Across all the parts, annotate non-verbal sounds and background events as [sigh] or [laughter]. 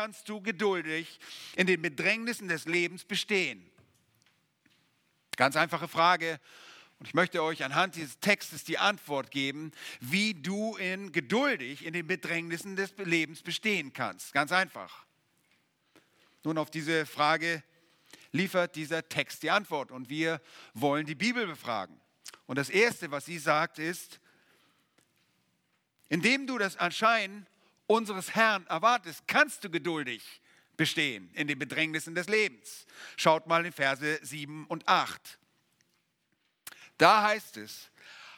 kannst du geduldig in den Bedrängnissen des Lebens bestehen? Ganz einfache Frage. Und ich möchte euch anhand dieses Textes die Antwort geben, wie du in geduldig in den Bedrängnissen des Lebens bestehen kannst. Ganz einfach. Nun, auf diese Frage liefert dieser Text die Antwort und wir wollen die Bibel befragen. Und das Erste, was sie sagt, ist, indem du das Erscheinen unseres Herrn erwartest, kannst du geduldig bestehen in den Bedrängnissen des Lebens. Schaut mal in Verse 7 und 8. Da heißt es,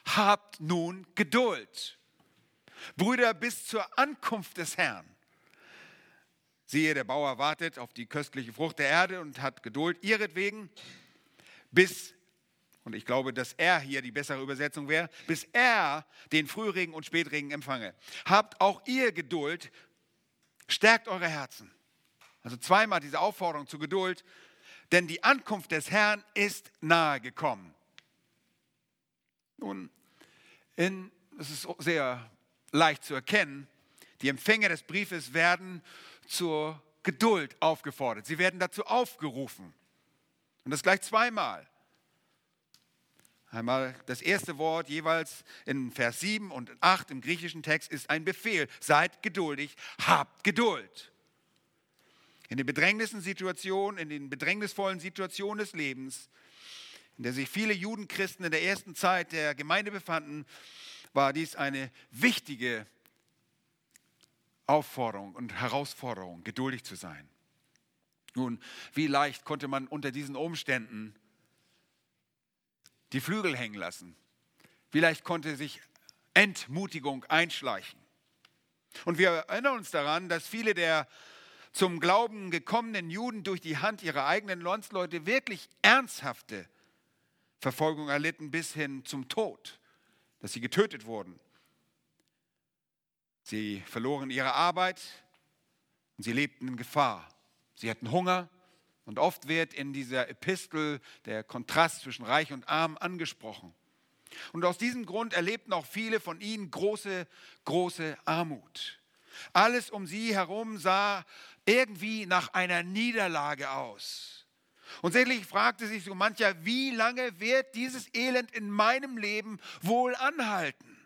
habt nun Geduld, Brüder, bis zur Ankunft des Herrn. Siehe, der Bauer wartet auf die köstliche Frucht der Erde und hat Geduld ihretwegen, bis, und ich glaube, dass er hier die bessere Übersetzung wäre, bis er den Frühregen und Spätregen empfange. Habt auch ihr Geduld, stärkt eure Herzen. Also zweimal diese Aufforderung zur Geduld, denn die Ankunft des Herrn ist nahe gekommen. Nun, es ist sehr leicht zu erkennen, die Empfänger des Briefes werden zur Geduld aufgefordert. Sie werden dazu aufgerufen. Und das gleich zweimal. Einmal das erste Wort jeweils in Vers 7 und 8 im griechischen Text ist ein Befehl. Seid geduldig, habt Geduld. In den bedrängnissen Situationen, in den bedrängnisvollen Situationen des Lebens, in der sich viele Judenchristen in der ersten Zeit der Gemeinde befanden, war dies eine wichtige Aufforderung und Herausforderung, geduldig zu sein. Nun, wie leicht konnte man unter diesen Umständen die Flügel hängen lassen? Wie leicht konnte sich Entmutigung einschleichen? Und wir erinnern uns daran, dass viele der zum Glauben gekommenen Juden durch die Hand ihrer eigenen Landsleute wirklich ernsthafte Verfolgung erlitten bis hin zum Tod, dass sie getötet wurden. Sie verloren ihre Arbeit und sie lebten in Gefahr. Sie hatten Hunger und oft wird in dieser Epistel der Kontrast zwischen Reich und Arm angesprochen. Und aus diesem Grund erlebten auch viele von ihnen große, große Armut. Alles um sie herum sah irgendwie nach einer Niederlage aus. Und sicherlich fragte sich so mancher, wie lange wird dieses Elend in meinem Leben wohl anhalten?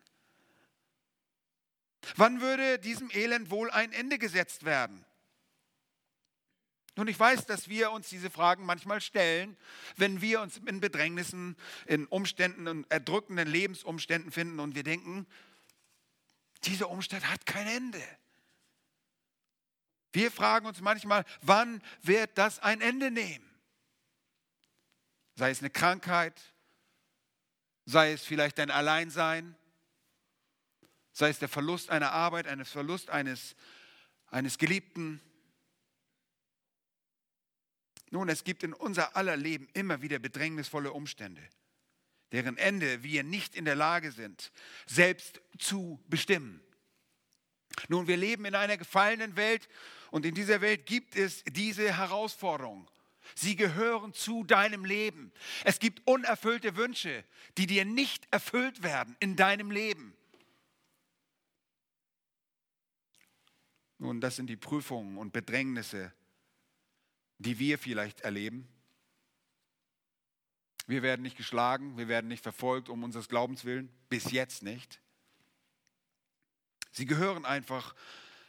Wann würde diesem Elend wohl ein Ende gesetzt werden? Nun, ich weiß, dass wir uns diese Fragen manchmal stellen, wenn wir uns in Bedrängnissen, in Umständen und erdrückenden Lebensumständen finden und wir denken, dieser Umstand hat kein Ende. Wir fragen uns manchmal, wann wird das ein Ende nehmen? Sei es eine Krankheit, sei es vielleicht ein Alleinsein, sei es der Verlust einer Arbeit, eines Verlust eines, eines Geliebten. Nun, es gibt in unser aller Leben immer wieder bedrängnisvolle Umstände, deren Ende wir nicht in der Lage sind, selbst zu bestimmen. Nun, wir leben in einer gefallenen Welt und in dieser Welt gibt es diese Herausforderung. Sie gehören zu deinem Leben. Es gibt unerfüllte Wünsche, die dir nicht erfüllt werden in deinem Leben. Nun, das sind die Prüfungen und Bedrängnisse, die wir vielleicht erleben. Wir werden nicht geschlagen, wir werden nicht verfolgt um unseres Glaubens willen, bis jetzt nicht. Sie gehören einfach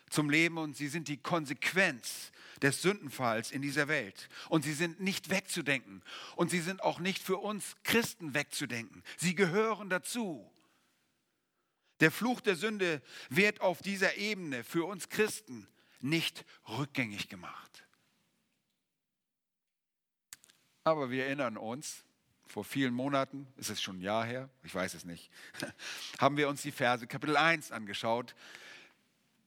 zum Leben und sie sind die Konsequenz des Sündenfalls in dieser Welt. Und sie sind nicht wegzudenken. Und sie sind auch nicht für uns Christen wegzudenken. Sie gehören dazu. Der Fluch der Sünde wird auf dieser Ebene für uns Christen nicht rückgängig gemacht. Aber wir erinnern uns, vor vielen Monaten, ist es schon ein Jahr her, ich weiß es nicht, [laughs] haben wir uns die Verse Kapitel 1 angeschaut.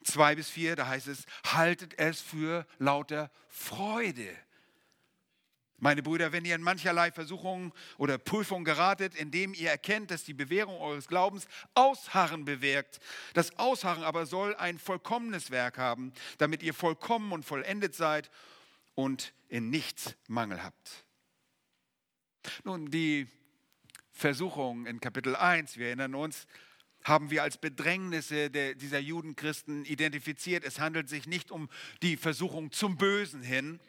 2 bis 4, da heißt es, haltet es für lauter Freude meine Brüder, wenn ihr in mancherlei Versuchungen oder Prüfungen geratet, indem ihr erkennt, dass die Bewährung eures Glaubens Ausharren bewirkt. Das Ausharren aber soll ein vollkommenes Werk haben, damit ihr vollkommen und vollendet seid und in nichts Mangel habt. Nun, die Versuchung in Kapitel 1, wir erinnern uns, haben wir als Bedrängnisse der, dieser Judenchristen identifiziert. Es handelt sich nicht um die Versuchung zum Bösen hin,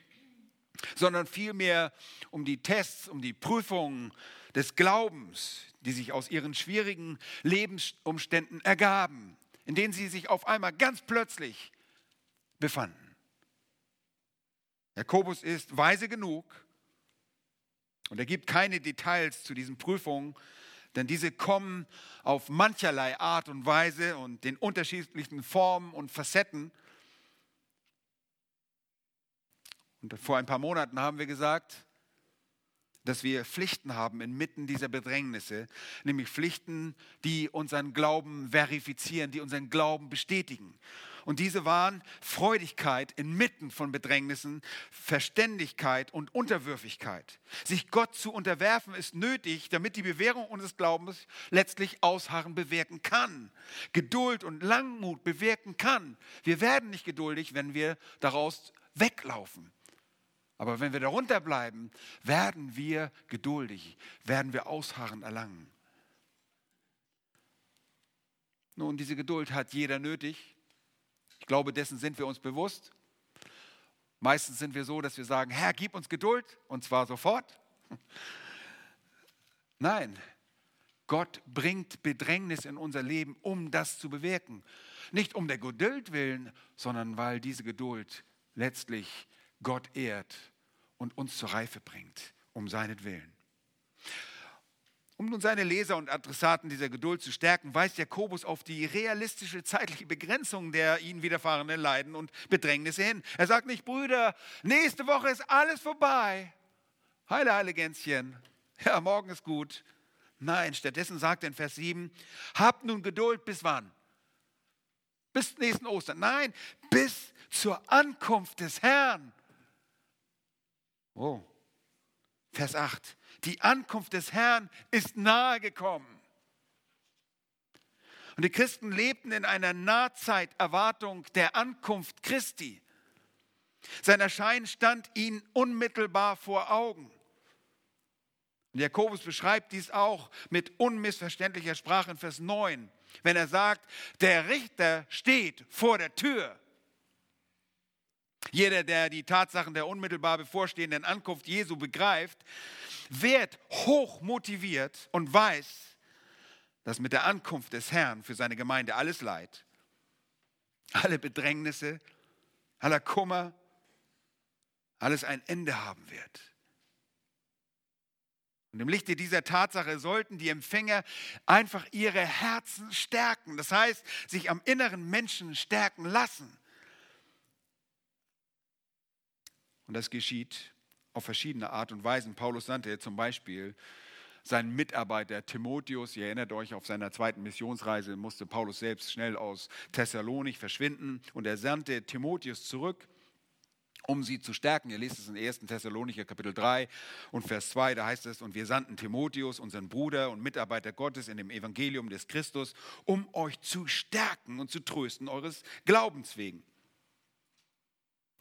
sondern vielmehr um die Tests, um die Prüfungen des Glaubens, die sich aus ihren schwierigen Lebensumständen ergaben, in denen sie sich auf einmal ganz plötzlich befanden. Jakobus ist weise genug und er gibt keine Details zu diesen Prüfungen, denn diese kommen auf mancherlei Art und Weise und den unterschiedlichen Formen und Facetten. Und vor ein paar Monaten haben wir gesagt, dass wir Pflichten haben inmitten dieser Bedrängnisse, nämlich Pflichten, die unseren Glauben verifizieren, die unseren Glauben bestätigen. Und diese waren Freudigkeit inmitten von Bedrängnissen, Verständigkeit und Unterwürfigkeit. Sich Gott zu unterwerfen ist nötig, damit die Bewährung unseres Glaubens letztlich Ausharren bewirken kann. Geduld und Langmut bewirken kann. Wir werden nicht geduldig, wenn wir daraus weglaufen. Aber wenn wir darunter bleiben, werden wir geduldig, werden wir Ausharren erlangen. Nun, diese Geduld hat jeder nötig. Ich glaube, dessen sind wir uns bewusst. Meistens sind wir so, dass wir sagen, Herr, gib uns Geduld und zwar sofort. Nein, Gott bringt Bedrängnis in unser Leben, um das zu bewirken. Nicht um der Geduld willen, sondern weil diese Geduld letztlich Gott ehrt und uns zur Reife bringt, um seinetwillen. Um nun seine Leser und Adressaten dieser Geduld zu stärken, weist Jakobus auf die realistische zeitliche Begrenzung der ihnen widerfahrenen Leiden und Bedrängnisse hin. Er sagt nicht, Brüder, nächste Woche ist alles vorbei. Heile, heile Gänschen. Ja, morgen ist gut. Nein, stattdessen sagt er in Vers 7, habt nun Geduld bis wann? Bis nächsten Ostern. Nein, bis zur Ankunft des Herrn. Oh, Vers 8. Die Ankunft des Herrn ist nahe gekommen. Und die Christen lebten in einer Nahzeiterwartung der Ankunft Christi. Sein Erscheinen stand ihnen unmittelbar vor Augen. Und Jakobus beschreibt dies auch mit unmissverständlicher Sprache in Vers 9, wenn er sagt, der Richter steht vor der Tür. Jeder, der die Tatsachen der unmittelbar bevorstehenden Ankunft Jesu begreift, wird hoch motiviert und weiß, dass mit der Ankunft des Herrn für seine Gemeinde alles Leid, alle Bedrängnisse, aller Kummer, alles ein Ende haben wird. Und im Lichte dieser Tatsache sollten die Empfänger einfach ihre Herzen stärken, das heißt, sich am inneren Menschen stärken lassen. Und das geschieht auf verschiedene Art und Weisen. Paulus sandte zum Beispiel seinen Mitarbeiter Timotheus, ihr erinnert euch, auf seiner zweiten Missionsreise musste Paulus selbst schnell aus Thessalonik verschwinden und er sandte Timotheus zurück, um sie zu stärken. Ihr lest es in 1. Thessalonicher Kapitel 3 und Vers 2, da heißt es, und wir sandten Timotheus, unseren Bruder und Mitarbeiter Gottes in dem Evangelium des Christus, um euch zu stärken und zu trösten eures Glaubens wegen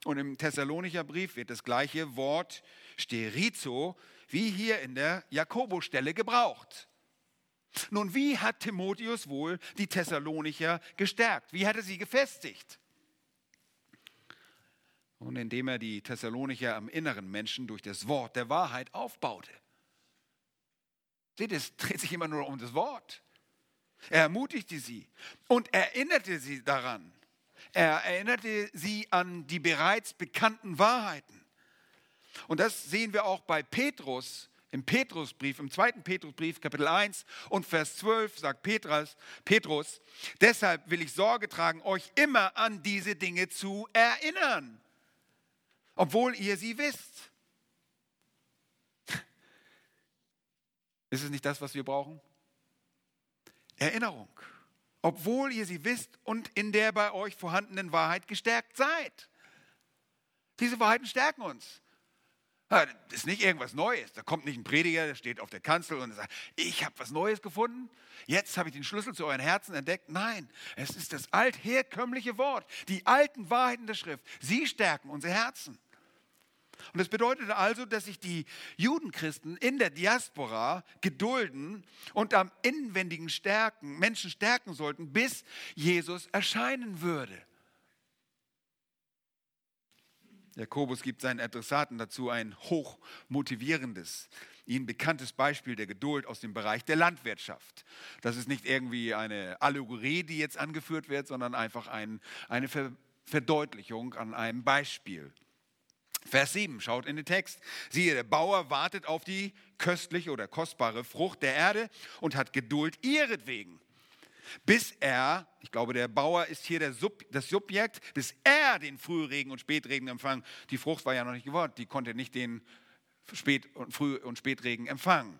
und im Thessalonicher Brief wird das gleiche Wort sterizo wie hier in der Jakobostelle gebraucht. Nun, wie hat Timotheus wohl die Thessalonicher gestärkt? Wie hat er sie gefestigt? Und indem er die Thessalonicher am inneren Menschen durch das Wort der Wahrheit aufbaute. Seht, es dreht sich immer nur um das Wort. Er ermutigte sie und erinnerte sie daran, er erinnerte sie an die bereits bekannten Wahrheiten. Und das sehen wir auch bei Petrus, im Petrusbrief, im zweiten Petrusbrief, Kapitel 1 und Vers 12 sagt Petrus, Petrus, deshalb will ich Sorge tragen, euch immer an diese Dinge zu erinnern, obwohl ihr sie wisst. [laughs] Ist es nicht das, was wir brauchen? Erinnerung obwohl ihr sie wisst und in der bei euch vorhandenen Wahrheit gestärkt seid. Diese Wahrheiten stärken uns. Das ist nicht irgendwas Neues. Da kommt nicht ein Prediger, der steht auf der Kanzel und sagt, ich habe was Neues gefunden. Jetzt habe ich den Schlüssel zu euren Herzen entdeckt. Nein, es ist das altherkömmliche Wort, die alten Wahrheiten der Schrift. Sie stärken unsere Herzen. Und das bedeutete also, dass sich die Judenchristen in der Diaspora gedulden und am inwendigen stärken, Menschen stärken sollten, bis Jesus erscheinen würde. Jakobus gibt seinen Adressaten dazu ein hoch motivierendes, ihnen bekanntes Beispiel der Geduld aus dem Bereich der Landwirtschaft. Das ist nicht irgendwie eine Allegorie, die jetzt angeführt wird, sondern einfach ein, eine Verdeutlichung an einem Beispiel. Vers 7, schaut in den Text. Siehe, der Bauer wartet auf die köstliche oder kostbare Frucht der Erde und hat Geduld ihretwegen. Bis er, ich glaube, der Bauer ist hier Sub, das Subjekt, bis er den Frühregen und Spätregen empfangen. Die Frucht war ja noch nicht geworden, die konnte nicht den Spät- und Früh- und Spätregen empfangen.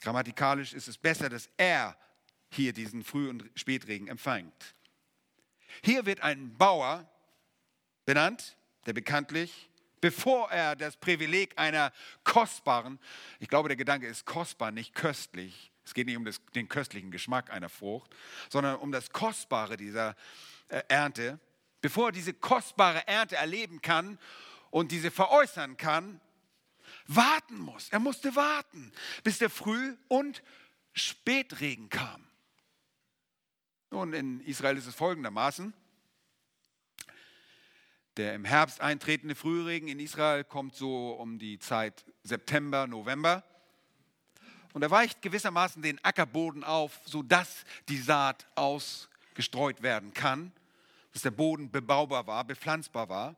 Grammatikalisch ist es besser, dass er hier diesen Früh- und Spätregen empfängt. Hier wird ein Bauer benannt, der bekanntlich, bevor er das Privileg einer kostbaren, ich glaube, der Gedanke ist kostbar, nicht köstlich. Es geht nicht um das, den köstlichen Geschmack einer Frucht, sondern um das Kostbare dieser äh, Ernte. Bevor er diese kostbare Ernte erleben kann und diese veräußern kann, warten muss. Er musste warten, bis der Früh- und Spätregen kam. Nun, in Israel ist es folgendermaßen. Der im Herbst eintretende Frühregen in Israel kommt so um die Zeit September, November. Und er weicht gewissermaßen den Ackerboden auf, sodass die Saat ausgestreut werden kann, dass der Boden bebaubar war, bepflanzbar war.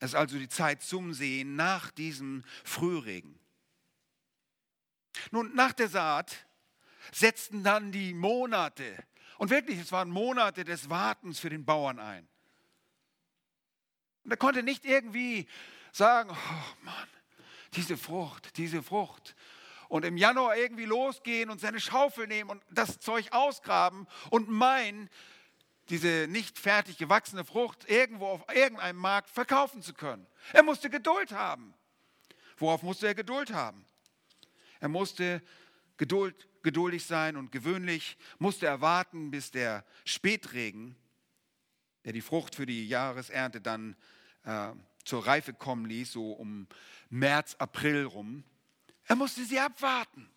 Es ist also die Zeit zum Sehen nach diesem Frühregen. Nun, nach der Saat setzten dann die Monate, und wirklich, es waren Monate des Wartens für den Bauern ein. Und er konnte nicht irgendwie sagen, oh Mann, diese Frucht, diese Frucht. Und im Januar irgendwie losgehen und seine Schaufel nehmen und das Zeug ausgraben und meinen, diese nicht fertig gewachsene Frucht irgendwo auf irgendeinem Markt verkaufen zu können. Er musste Geduld haben. Worauf musste er Geduld haben? Er musste Geduld, geduldig sein und gewöhnlich musste er warten, bis der Spätregen, der die Frucht für die Jahresernte dann äh, zur Reife kommen ließ, so um März, April rum. Er musste sie abwarten.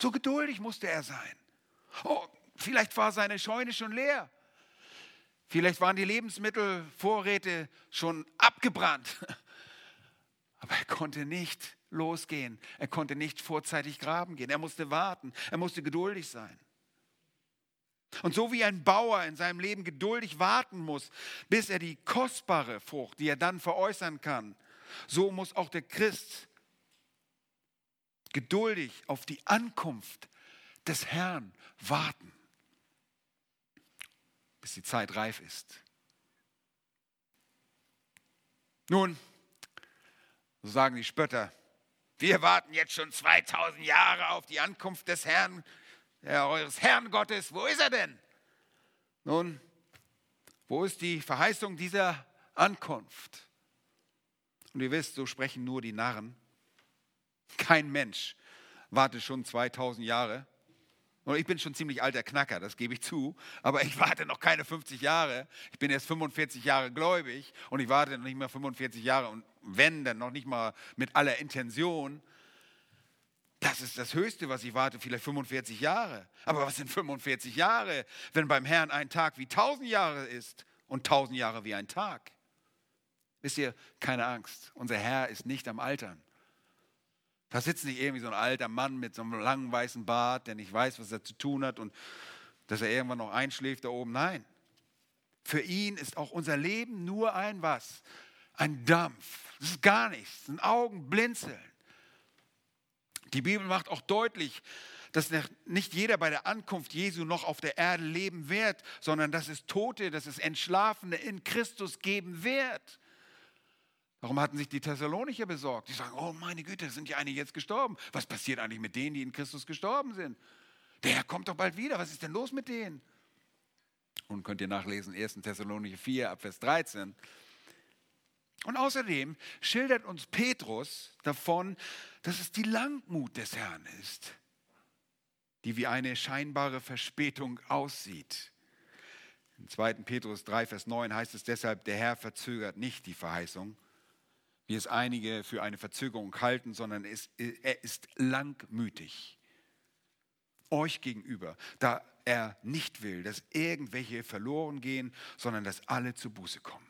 So geduldig musste er sein. Oh, vielleicht war seine Scheune schon leer. Vielleicht waren die Lebensmittelvorräte schon abgebrannt. [laughs] Aber er konnte nicht losgehen. Er konnte nicht vorzeitig graben gehen. Er musste warten. Er musste geduldig sein. Und so wie ein Bauer in seinem Leben geduldig warten muss, bis er die kostbare Frucht, die er dann veräußern kann, so muss auch der Christ geduldig auf die Ankunft des Herrn warten, bis die Zeit reif ist. Nun, so sagen die Spötter, wir warten jetzt schon 2000 Jahre auf die Ankunft des Herrn ja, eures Herrn Gottes, wo ist er denn? Nun, wo ist die Verheißung dieser Ankunft? Und ihr wisst, so sprechen nur die Narren. Kein Mensch wartet schon 2000 Jahre. Und ich bin schon ziemlich alter Knacker, das gebe ich zu. Aber ich warte noch keine 50 Jahre. Ich bin erst 45 Jahre gläubig und ich warte noch nicht mehr 45 Jahre. Und wenn, dann noch nicht mal mit aller Intention. Das ist das Höchste, was ich warte, vielleicht 45 Jahre. Aber was sind 45 Jahre, wenn beim Herrn ein Tag wie 1000 Jahre ist und 1000 Jahre wie ein Tag? Wisst ihr, keine Angst, unser Herr ist nicht am Altern. Da sitzt nicht irgendwie so ein alter Mann mit so einem langen weißen Bart, der nicht weiß, was er zu tun hat und dass er irgendwann noch einschläft da oben. Nein, für ihn ist auch unser Leben nur ein was? Ein Dampf. Das ist gar nichts, ein Augenblinzeln. Die Bibel macht auch deutlich, dass nicht jeder bei der Ankunft Jesu noch auf der Erde leben wird, sondern dass es Tote, dass es Entschlafene in Christus geben wird. Warum hatten sich die Thessalonicher besorgt? Die sagen, oh meine Güte, sind ja einige jetzt gestorben. Was passiert eigentlich mit denen, die in Christus gestorben sind? Der Herr kommt doch bald wieder. Was ist denn los mit denen? Und könnt ihr nachlesen, 1. Thessalonicher 4, Abvers 13. Und außerdem schildert uns Petrus davon, dass es die Langmut des Herrn ist, die wie eine scheinbare Verspätung aussieht. In 2. Petrus 3, Vers 9 heißt es deshalb, der Herr verzögert nicht die Verheißung, wie es einige für eine Verzögerung halten, sondern er ist langmütig euch gegenüber, da er nicht will, dass irgendwelche verloren gehen, sondern dass alle zur Buße kommen.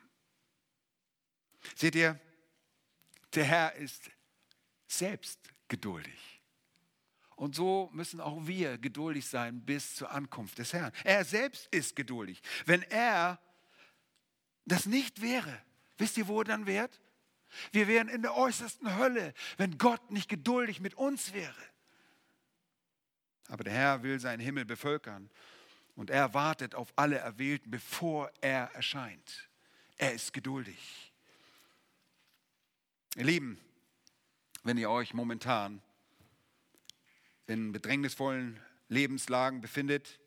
Seht ihr, der Herr ist selbst geduldig. Und so müssen auch wir geduldig sein bis zur Ankunft des Herrn. Er selbst ist geduldig. Wenn er das nicht wäre, wisst ihr, wo er dann wäre? Wir wären in der äußersten Hölle, wenn Gott nicht geduldig mit uns wäre. Aber der Herr will seinen Himmel bevölkern und er wartet auf alle Erwählten, bevor er erscheint. Er ist geduldig. Ihr Lieben, wenn ihr euch momentan in bedrängnisvollen Lebenslagen befindet,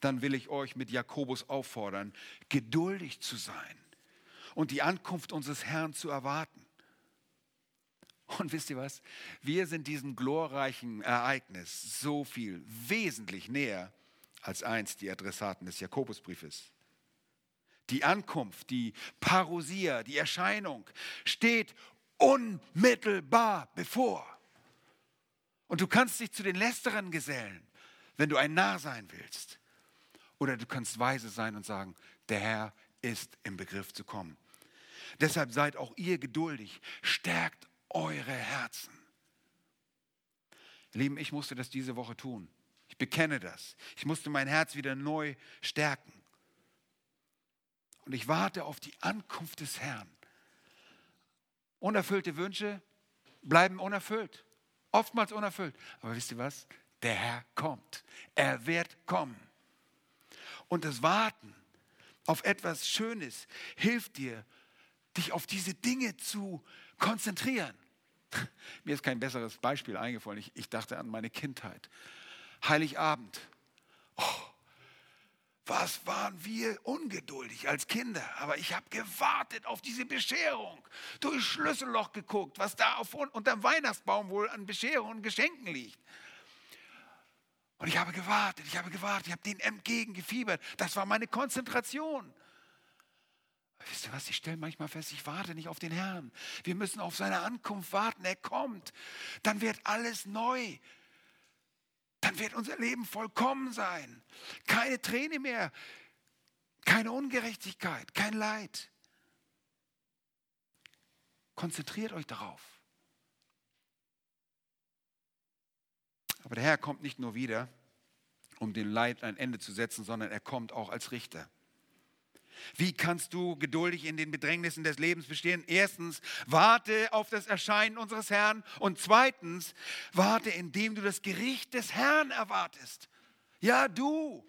dann will ich euch mit Jakobus auffordern, geduldig zu sein und die Ankunft unseres Herrn zu erwarten. Und wisst ihr was? Wir sind diesem glorreichen Ereignis so viel wesentlich näher als einst die Adressaten des Jakobusbriefes. Die Ankunft, die Parousia, die Erscheinung steht unmittelbar bevor. Und du kannst dich zu den Lästerern gesellen, wenn du ein Narr sein willst. Oder du kannst weise sein und sagen, der Herr ist im Begriff zu kommen. Deshalb seid auch ihr geduldig, stärkt eure Herzen. Lieben, ich musste das diese Woche tun. Ich bekenne das. Ich musste mein Herz wieder neu stärken. Und ich warte auf die Ankunft des Herrn. Unerfüllte Wünsche bleiben unerfüllt. Oftmals unerfüllt. Aber wisst ihr was? Der Herr kommt. Er wird kommen. Und das Warten auf etwas Schönes hilft dir, dich auf diese Dinge zu konzentrieren. [laughs] Mir ist kein besseres Beispiel eingefallen. Ich, ich dachte an meine Kindheit. Heiligabend. Was waren wir ungeduldig als Kinder. Aber ich habe gewartet auf diese Bescherung. Durch Schlüsselloch geguckt, was da auf, unterm Weihnachtsbaum wohl an Bescherungen und Geschenken liegt. Und ich habe gewartet, ich habe gewartet, ich habe den entgegengefiebert. Das war meine Konzentration. Wisst ihr was, ich stelle manchmal fest, ich warte nicht auf den Herrn. Wir müssen auf seine Ankunft warten. Er kommt. Dann wird alles neu. Dann wird unser Leben vollkommen sein. Keine Träne mehr. Keine Ungerechtigkeit. Kein Leid. Konzentriert euch darauf. Aber der Herr kommt nicht nur wieder, um dem Leid ein Ende zu setzen, sondern er kommt auch als Richter. Wie kannst du geduldig in den Bedrängnissen des Lebens bestehen? Erstens, warte auf das Erscheinen unseres Herrn. Und zweitens, warte, indem du das Gericht des Herrn erwartest. Ja, du.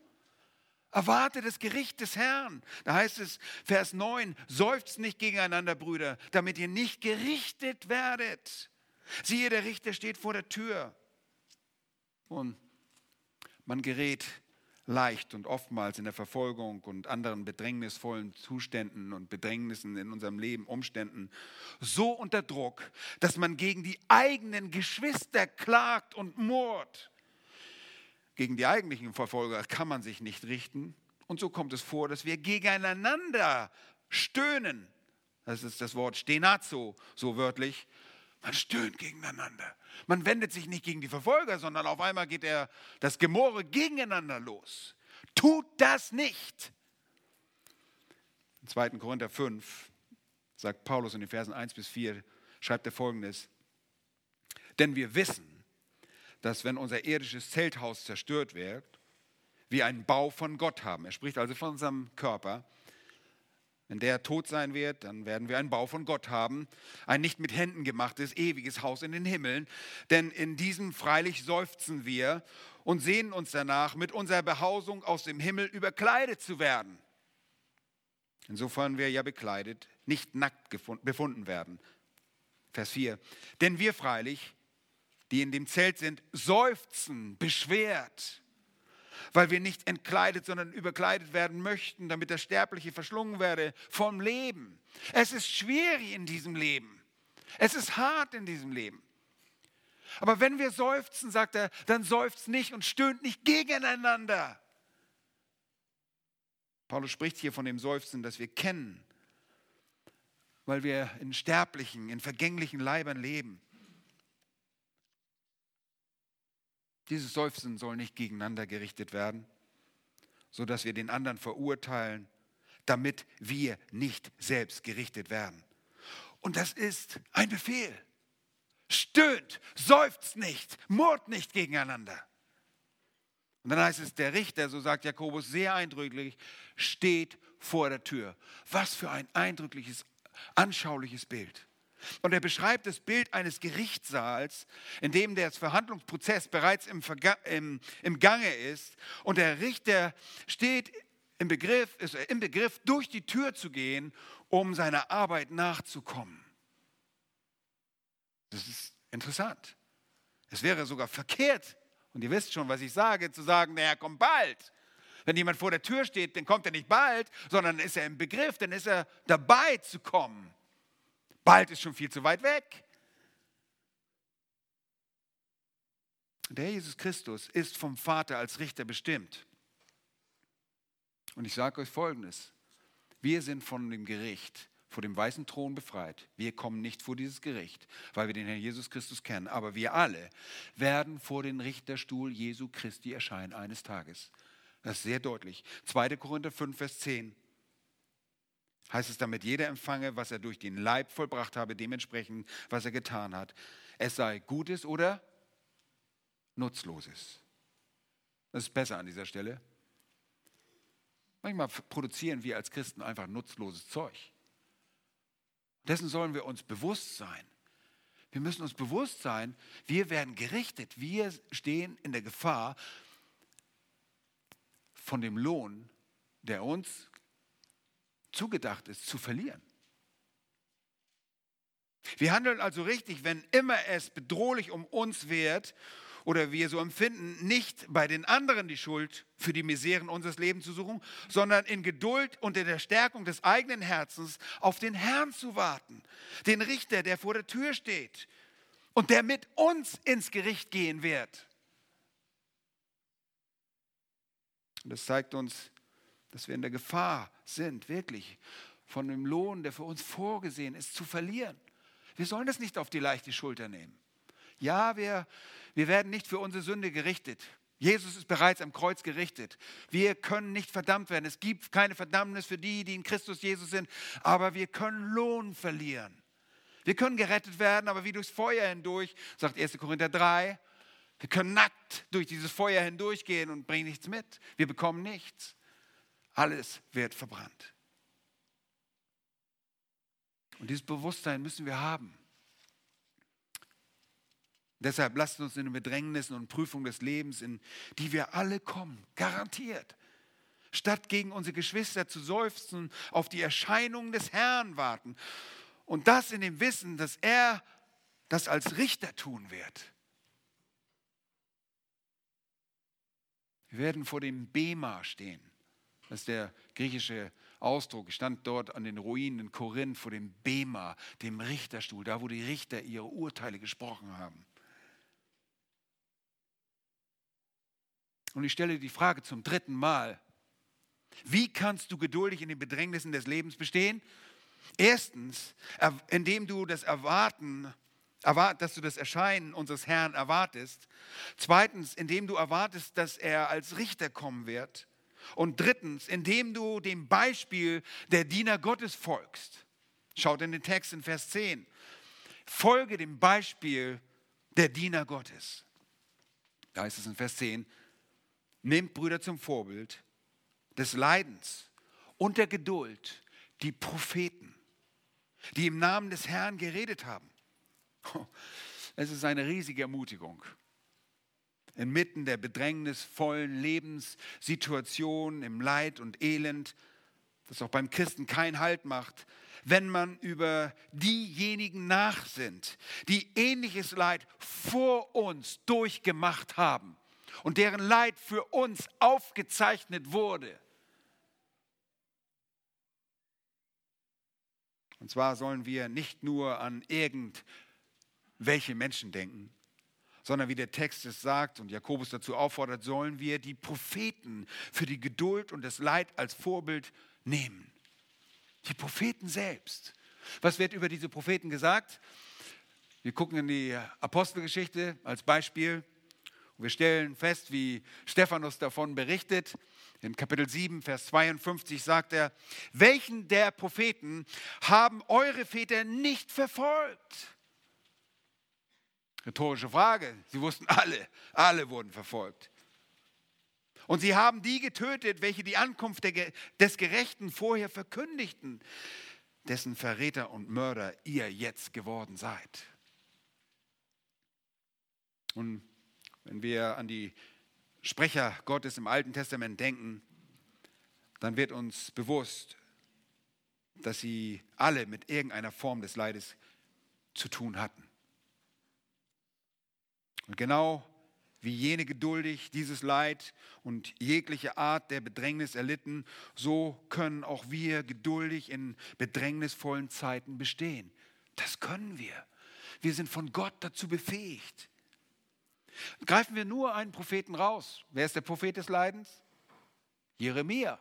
Erwarte das Gericht des Herrn. Da heißt es, Vers 9, seufzt nicht gegeneinander, Brüder, damit ihr nicht gerichtet werdet. Siehe, der Richter steht vor der Tür. Und man gerät leicht und oftmals in der Verfolgung und anderen bedrängnisvollen Zuständen und Bedrängnissen in unserem Leben, Umständen so unter Druck, dass man gegen die eigenen Geschwister klagt und murrt. Gegen die eigentlichen Verfolger kann man sich nicht richten. Und so kommt es vor, dass wir gegeneinander stöhnen. Das ist das Wort Stenazo, so wörtlich. Man stöhnt gegeneinander. Man wendet sich nicht gegen die Verfolger, sondern auf einmal geht er das Gemorre gegeneinander los. Tut das nicht. In 2. Korinther 5 sagt Paulus in den Versen 1 bis 4, schreibt er folgendes. Denn wir wissen, dass wenn unser irdisches Zelthaus zerstört wird, wir einen Bau von Gott haben. Er spricht also von unserem Körper wenn der tot sein wird, dann werden wir einen Bau von Gott haben, ein nicht mit Händen gemachtes, ewiges Haus in den Himmeln. Denn in diesem freilich seufzen wir und sehnen uns danach, mit unserer Behausung aus dem Himmel überkleidet zu werden. Insofern wir ja bekleidet, nicht nackt befunden werden. Vers 4. Denn wir freilich, die in dem Zelt sind, seufzen, beschwert weil wir nicht entkleidet, sondern überkleidet werden möchten, damit das Sterbliche verschlungen werde vom Leben. Es ist schwierig in diesem Leben. Es ist hart in diesem Leben. Aber wenn wir seufzen, sagt er, dann seufzt nicht und stöhnt nicht gegeneinander. Paulus spricht hier von dem Seufzen, das wir kennen, weil wir in sterblichen, in vergänglichen Leibern leben. Dieses Seufzen soll nicht gegeneinander gerichtet werden, sodass wir den anderen verurteilen, damit wir nicht selbst gerichtet werden. Und das ist ein Befehl. Stöhnt, seufzt nicht, murrt nicht gegeneinander. Und dann heißt es, der Richter, so sagt Jakobus sehr eindrücklich, steht vor der Tür. Was für ein eindrückliches, anschauliches Bild. Und er beschreibt das Bild eines Gerichtssaals, in dem der Verhandlungsprozess bereits im, im, im Gange ist und der Richter steht im Begriff, ist im Begriff, durch die Tür zu gehen, um seiner Arbeit nachzukommen. Das ist interessant. Es wäre sogar verkehrt, und ihr wisst schon, was ich sage, zu sagen, Herr kommt bald. Wenn jemand vor der Tür steht, dann kommt er nicht bald, sondern ist er im Begriff, dann ist er dabei zu kommen. Bald ist schon viel zu weit weg. Der Herr Jesus Christus ist vom Vater als Richter bestimmt. Und ich sage euch Folgendes. Wir sind von dem Gericht, vor dem weißen Thron befreit. Wir kommen nicht vor dieses Gericht, weil wir den Herrn Jesus Christus kennen. Aber wir alle werden vor den Richterstuhl Jesu Christi erscheinen eines Tages. Das ist sehr deutlich. 2. Korinther 5, Vers 10 heißt es, damit jeder empfange, was er durch den Leib vollbracht habe, dementsprechend, was er getan hat. Es sei Gutes oder Nutzloses. Das ist besser an dieser Stelle. Manchmal produzieren wir als Christen einfach nutzloses Zeug. Dessen sollen wir uns bewusst sein. Wir müssen uns bewusst sein, wir werden gerichtet. Wir stehen in der Gefahr, von dem Lohn, der uns zugedacht ist, zu verlieren. Wir handeln also richtig, wenn immer es bedrohlich um uns wird oder wir so empfinden, nicht bei den anderen die Schuld für die Miseren unseres Lebens zu suchen, sondern in Geduld und in der Stärkung des eigenen Herzens auf den Herrn zu warten, den Richter, der vor der Tür steht und der mit uns ins Gericht gehen wird. Und das zeigt uns, dass wir in der Gefahr sind, wirklich von dem Lohn, der für uns vorgesehen ist, zu verlieren. Wir sollen das nicht auf die leichte Schulter nehmen. Ja, wir, wir werden nicht für unsere Sünde gerichtet. Jesus ist bereits am Kreuz gerichtet. Wir können nicht verdammt werden. Es gibt keine Verdammnis für die, die in Christus Jesus sind. Aber wir können Lohn verlieren. Wir können gerettet werden, aber wie durchs Feuer hindurch, sagt 1. Korinther 3. Wir können nackt durch dieses Feuer hindurchgehen und bringen nichts mit. Wir bekommen nichts. Alles wird verbrannt. Und dieses Bewusstsein müssen wir haben. Deshalb lasst uns in den Bedrängnissen und Prüfungen des Lebens, in die wir alle kommen, garantiert, statt gegen unsere Geschwister zu seufzen, auf die Erscheinung des Herrn warten. Und das in dem Wissen, dass er das als Richter tun wird. Wir werden vor dem Bema stehen. Das ist der griechische Ausdruck. Ich stand dort an den Ruinen in Korinth vor dem Bema, dem Richterstuhl, da wo die Richter ihre Urteile gesprochen haben. Und ich stelle die Frage zum dritten Mal, wie kannst du geduldig in den Bedrängnissen des Lebens bestehen? Erstens, indem du das Erwarten, dass du das Erscheinen unseres Herrn erwartest. Zweitens, indem du erwartest, dass er als Richter kommen wird. Und drittens, indem du dem Beispiel der Diener Gottes folgst. Schaut in den Text in Vers 10. Folge dem Beispiel der Diener Gottes. Da heißt es in Vers 10, nehmt Brüder zum Vorbild des Leidens und der Geduld die Propheten, die im Namen des Herrn geredet haben. [laughs] Es ist eine riesige Ermutigung inmitten der bedrängnisvollen Lebenssituation, im Leid und Elend, das auch beim Christen keinen Halt macht, wenn man über diejenigen nachsinnt, die ähnliches Leid vor uns durchgemacht haben und deren Leid für uns aufgezeichnet wurde. Und zwar sollen wir nicht nur an irgendwelche Menschen denken, sondern wie der Text es sagt und Jakobus dazu auffordert, sollen wir die Propheten für die Geduld und das Leid als Vorbild nehmen. Die Propheten selbst. Was wird über diese Propheten gesagt? Wir gucken in die Apostelgeschichte als Beispiel. Wir stellen fest, wie Stephanus davon berichtet. In Kapitel 7, Vers 52 sagt er, welchen der Propheten haben eure Väter nicht verfolgt? Rhetorische Frage. Sie wussten [laughs] alle, alle wurden verfolgt. Und sie haben die getötet, welche die Ankunft des Gerechten vorher verkündigten, dessen Verräter und Mörder ihr jetzt geworden seid. Und wenn wir an die Sprecher Gottes im Alten Testament denken, dann wird uns bewusst, dass sie alle mit irgendeiner Form des Leides zu tun hatten. Und genau wie jene geduldig dieses Leid und jegliche Art der Bedrängnis erlitten, so können auch wir geduldig in bedrängnisvollen Zeiten bestehen. Das können wir. Wir sind von Gott dazu befähigt. Greifen wir nur einen Propheten raus. Wer ist der Prophet des Leidens? Jeremia.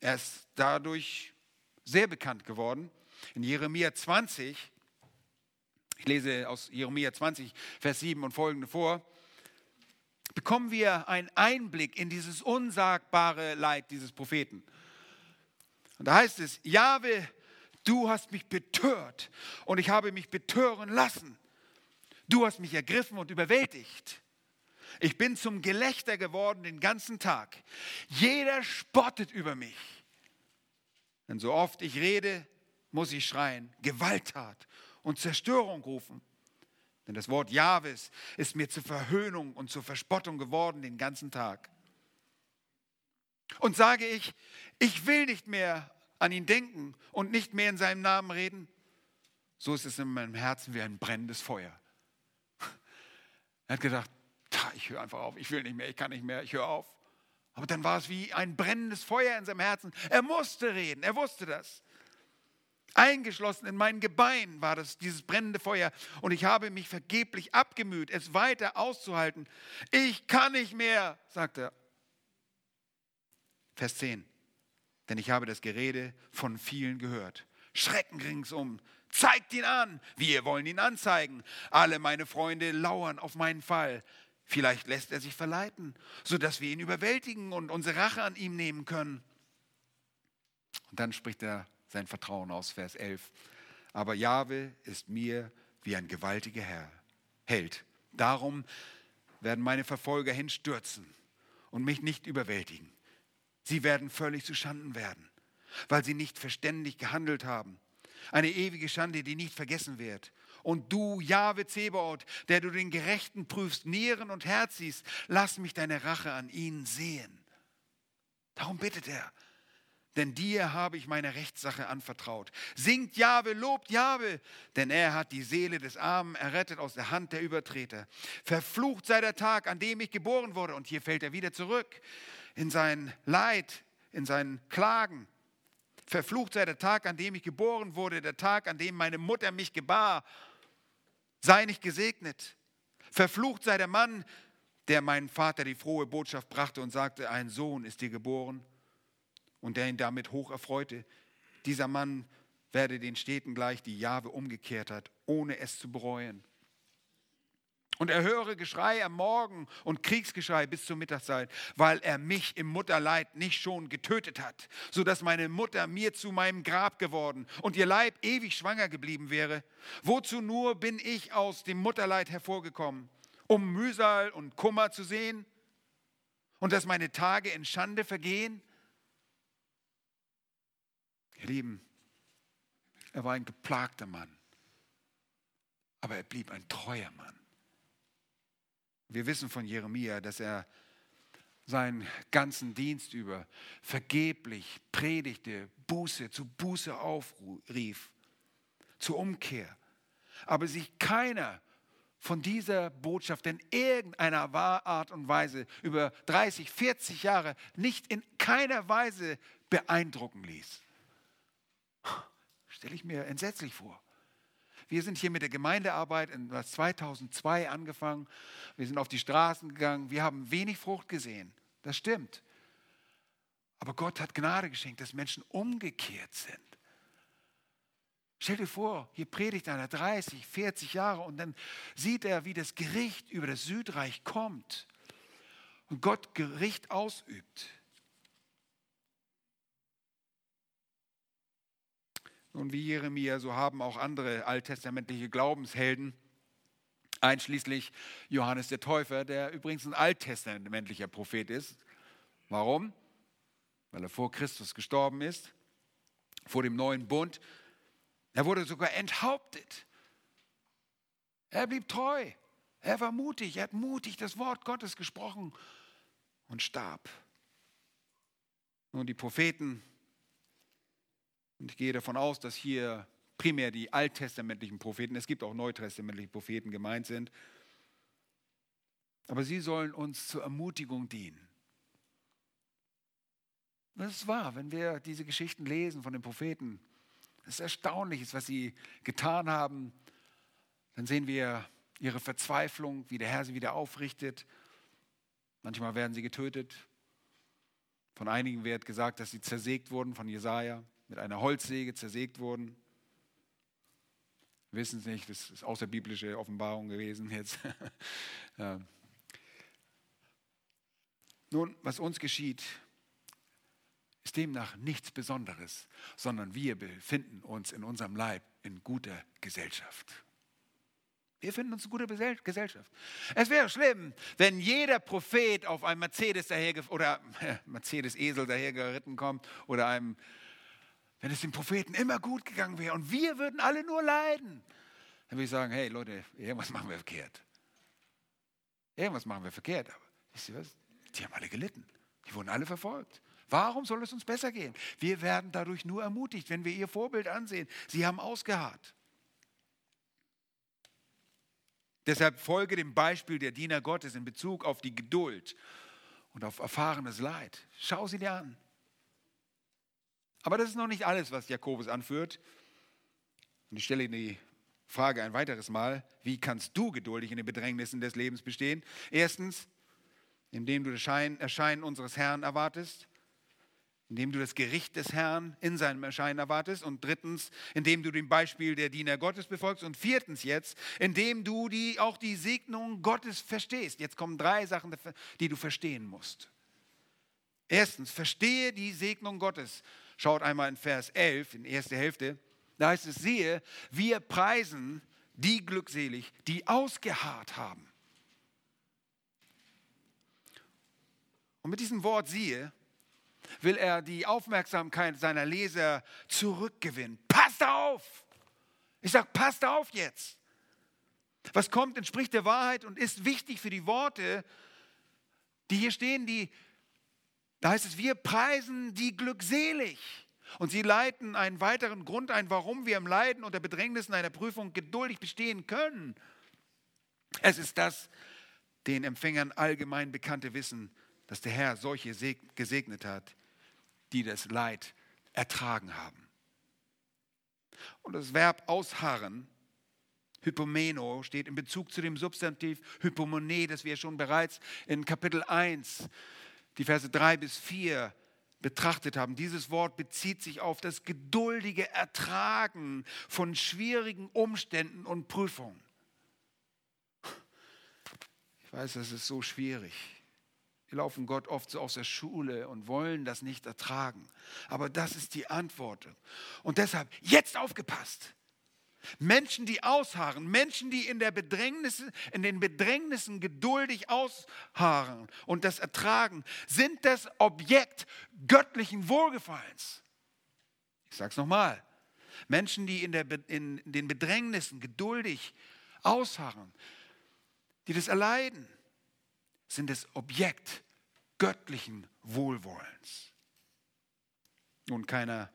Er ist dadurch sehr bekannt geworden. In Jeremia 20, ich lese aus Jeremia 20, Vers 7 und folgende vor, bekommen wir einen Einblick in dieses unsagbare Leid dieses Propheten. Und da heißt es, Jahwe, du hast mich betört und ich habe mich betören lassen. Du hast mich ergriffen und überwältigt. Ich bin zum Gelächter geworden den ganzen Tag. Jeder spottet über mich. Denn so oft ich rede, muss ich schreien, Gewalttat und Zerstörung rufen. Denn das Wort Jahwes ist mir zur Verhöhnung und zur Verspottung geworden den ganzen Tag. Und sage ich, ich will nicht mehr an ihn denken und nicht mehr in seinem Namen reden, so ist es in meinem Herzen wie ein brennendes Feuer. [laughs] Er hat gedacht, ich höre einfach auf, ich will nicht mehr, ich kann nicht mehr, ich höre auf. Aber dann war es wie ein brennendes Feuer in seinem Herzen. Er musste reden, er wusste das. Eingeschlossen in meinen Gebeinen war das, dieses brennende Feuer. Und ich habe mich vergeblich abgemüht, es weiter auszuhalten. Ich kann nicht mehr, sagt er. Vers 10. Denn ich habe das Gerede von vielen gehört. Schrecken ringsum, Zeigt ihn an. Wir wollen ihn anzeigen. Alle meine Freunde lauern auf meinen Fall. Vielleicht lässt er sich verleiten, sodass wir ihn überwältigen und unsere Rache an ihm nehmen können. Und dann spricht er sein Vertrauen aus, Vers 11. Aber Jahwe ist mir wie ein gewaltiger Herr, Held. Darum werden meine Verfolger hinstürzen und mich nicht überwältigen. Sie werden völlig zu Schanden werden, weil sie nicht verständig gehandelt haben. Eine ewige Schande, die nicht vergessen wird. Und du, Jahwe Zebaoth, der du den Gerechten prüfst, Nieren und Herz siehst, lass mich deine Rache an ihnen sehen. Darum bittet er. Denn dir habe ich meine Rechtssache anvertraut. Singt Jahwe, lobt Jahwe, denn er hat die Seele des Armen errettet aus der Hand der Übertreter. Verflucht sei der Tag, an dem ich geboren wurde. Und hier fällt er wieder zurück in sein Leid, in sein Klagen. Verflucht sei der Tag, an dem ich geboren wurde, der Tag, an dem meine Mutter mich gebar. Sei nicht gesegnet. Verflucht sei der Mann, der meinem Vater die frohe Botschaft brachte und sagte, ein Sohn ist dir geboren und der ihn damit hoch erfreute. Dieser Mann werde den Städten gleich, die Jahwe umgekehrt hat, ohne es zu bereuen. Und er höre Geschrei am Morgen und Kriegsgeschrei bis zur Mittagszeit, weil er mich im Mutterleid nicht schon getötet hat, sodass meine Mutter mir zu meinem Grab geworden und ihr Leib ewig schwanger geblieben wäre. Wozu nur bin ich aus dem Mutterleid hervorgekommen, um Mühsal und Kummer zu sehen und dass meine Tage in Schande vergehen? Ihr Lieben, er war ein geplagter Mann, aber er blieb ein treuer Mann. Wir wissen von Jeremia, dass er seinen ganzen Dienst über vergeblich predigte, Buße, zu Buße aufrief, zur Umkehr. Aber sich keiner von dieser Botschaft in irgendeiner Art und Weise über 30, 40 Jahre nicht in keiner Weise beeindrucken ließ. Stelle ich mir entsetzlich vor. Wir sind hier mit der Gemeindearbeit in 2002 angefangen. Wir sind auf die Straßen gegangen. Wir haben wenig Frucht gesehen. Das stimmt. Aber Gott hat Gnade geschenkt, dass Menschen umgekehrt sind. Stell dir vor, hier predigt einer 30, 40 Jahre und dann sieht er, wie das Gericht über das Südreich kommt und Gott Gericht ausübt. Und wie Jeremia, so haben auch andere alttestamentliche Glaubenshelden, einschließlich Johannes der Täufer, der übrigens ein alttestamentlicher Prophet ist. Warum? Weil er vor Christus gestorben ist, vor dem neuen Bund. Er wurde sogar enthauptet. Er blieb treu. Er war mutig. Er hat mutig das Wort Gottes gesprochen und starb. Nun, die Propheten und ich gehe davon aus, dass hier primär die alttestamentlichen Propheten, es gibt auch neutestamentliche Propheten gemeint sind, aber sie sollen uns zur Ermutigung dienen. Das ist wahr, wenn wir diese Geschichten lesen von den Propheten. Es ist erstaunlich, was sie getan haben. Dann sehen wir ihre Verzweiflung, wie der Herr sie wieder aufrichtet. Manchmal werden sie getötet. Von einigen wird gesagt, dass sie zersägt wurden von Jesaja mit einer Holzsäge zersägt wurden. Wir wissen es nicht, das ist außerbiblische Offenbarung gewesen jetzt. [laughs] Nun, was uns geschieht, ist demnach nichts Besonderes, sondern wir befinden uns in unserem Leib in guter Gesellschaft. Wir finden uns in guter Gesellschaft. Es wäre schlimm, wenn jeder Prophet auf einem Mercedes daher oder [laughs] Mercedes-Esel dahergeritten kommt oder einem wenn es den Propheten immer gut gegangen wäre und wir würden alle nur leiden, dann würde ich sagen, hey Leute, irgendwas machen wir verkehrt. Irgendwas machen wir verkehrt. Aber wisst ihr was? Die haben alle gelitten. Die wurden alle verfolgt. Warum soll es uns besser gehen? Wir werden dadurch nur ermutigt, wenn wir ihr Vorbild ansehen. Sie haben ausgeharrt. Deshalb folge dem Beispiel der Diener Gottes in Bezug auf die Geduld und auf erfahrenes Leid. Schau sie dir an. Aber das ist noch nicht alles, was Jakobus anführt. Und ich stelle die Frage ein weiteres Mal, wie kannst du geduldig in den Bedrängnissen des Lebens bestehen? Erstens, indem du das Erscheinen unseres Herrn erwartest, indem du das Gericht des Herrn in seinem Erscheinen erwartest und drittens, indem du dem Beispiel der Diener Gottes befolgst und viertens jetzt, indem du die, auch die Segnung Gottes verstehst. Jetzt kommen drei Sachen, die du verstehen musst. Erstens, verstehe die Segnung Gottes. Schaut einmal in Vers 11, in die erste Hälfte. Da heißt es, siehe, wir preisen die glückselig, die ausgeharrt haben. Und mit diesem Wort siehe, will er die Aufmerksamkeit seiner Leser zurückgewinnen. Passt auf! Ich sage, passt auf jetzt! Was kommt, entspricht der Wahrheit und ist wichtig für die Worte, die hier stehen, die da heißt es, wir preisen die glückselig. Und sie leiten einen weiteren Grund ein, warum wir im Leiden und der Bedrängnissen einer Prüfung geduldig bestehen können. Es ist das den Empfängern allgemein bekannte Wissen, dass der Herr solche gesegnet hat, die das Leid ertragen haben. Und das Verb ausharren, Hypomeno, steht in Bezug zu dem Substantiv Hypomone, das wir schon bereits in Kapitel 1 die Verse 3 bis 4 betrachtet haben. Dieses Wort bezieht sich auf das geduldige Ertragen von schwierigen Umständen und Prüfungen. Ich weiß, das ist so schwierig. Wir laufen Gott oft so aus der Schule und wollen das nicht ertragen. Aber das ist die Antwort. Und deshalb jetzt aufgepasst. Menschen, die ausharren, Menschen, die in, der Bedrängnis, in den Bedrängnissen geduldig ausharren und das ertragen, sind das Objekt göttlichen Wohlgefallens. Ich sage es nochmal. Menschen, die in, der, in den Bedrängnissen geduldig ausharren, die das erleiden, sind das Objekt göttlichen Wohlwollens. Nun, keiner,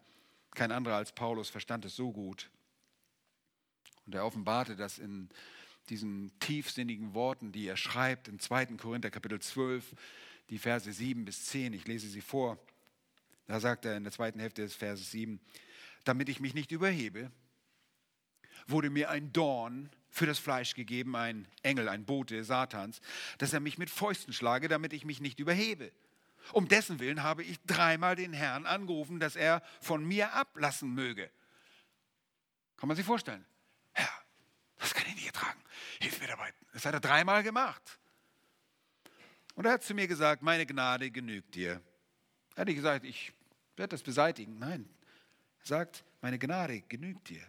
kein anderer als Paulus verstand es so gut. Und er offenbarte das in diesen tiefsinnigen Worten, die er schreibt in 2. Korinther Kapitel 12, die Verse 7 bis 10. Ich lese sie vor. Da sagt er in der zweiten Hälfte des Verses 7, damit ich mich nicht überhebe, wurde mir ein Dorn für das Fleisch gegeben, ein Engel, ein Bote Satans, dass er mich mit Fäusten schlage, damit ich mich nicht überhebe. Um dessen Willen habe ich dreimal den Herrn angerufen, dass er von mir ablassen möge. Kann man sich vorstellen? Herr, das kann ich nicht ertragen. Hilf mir dabei. Das hat er dreimal gemacht. Und er hat zu mir gesagt, meine Gnade genügt dir. Er hat nicht gesagt, ich werde das beseitigen. Nein, er sagt, meine Gnade genügt dir.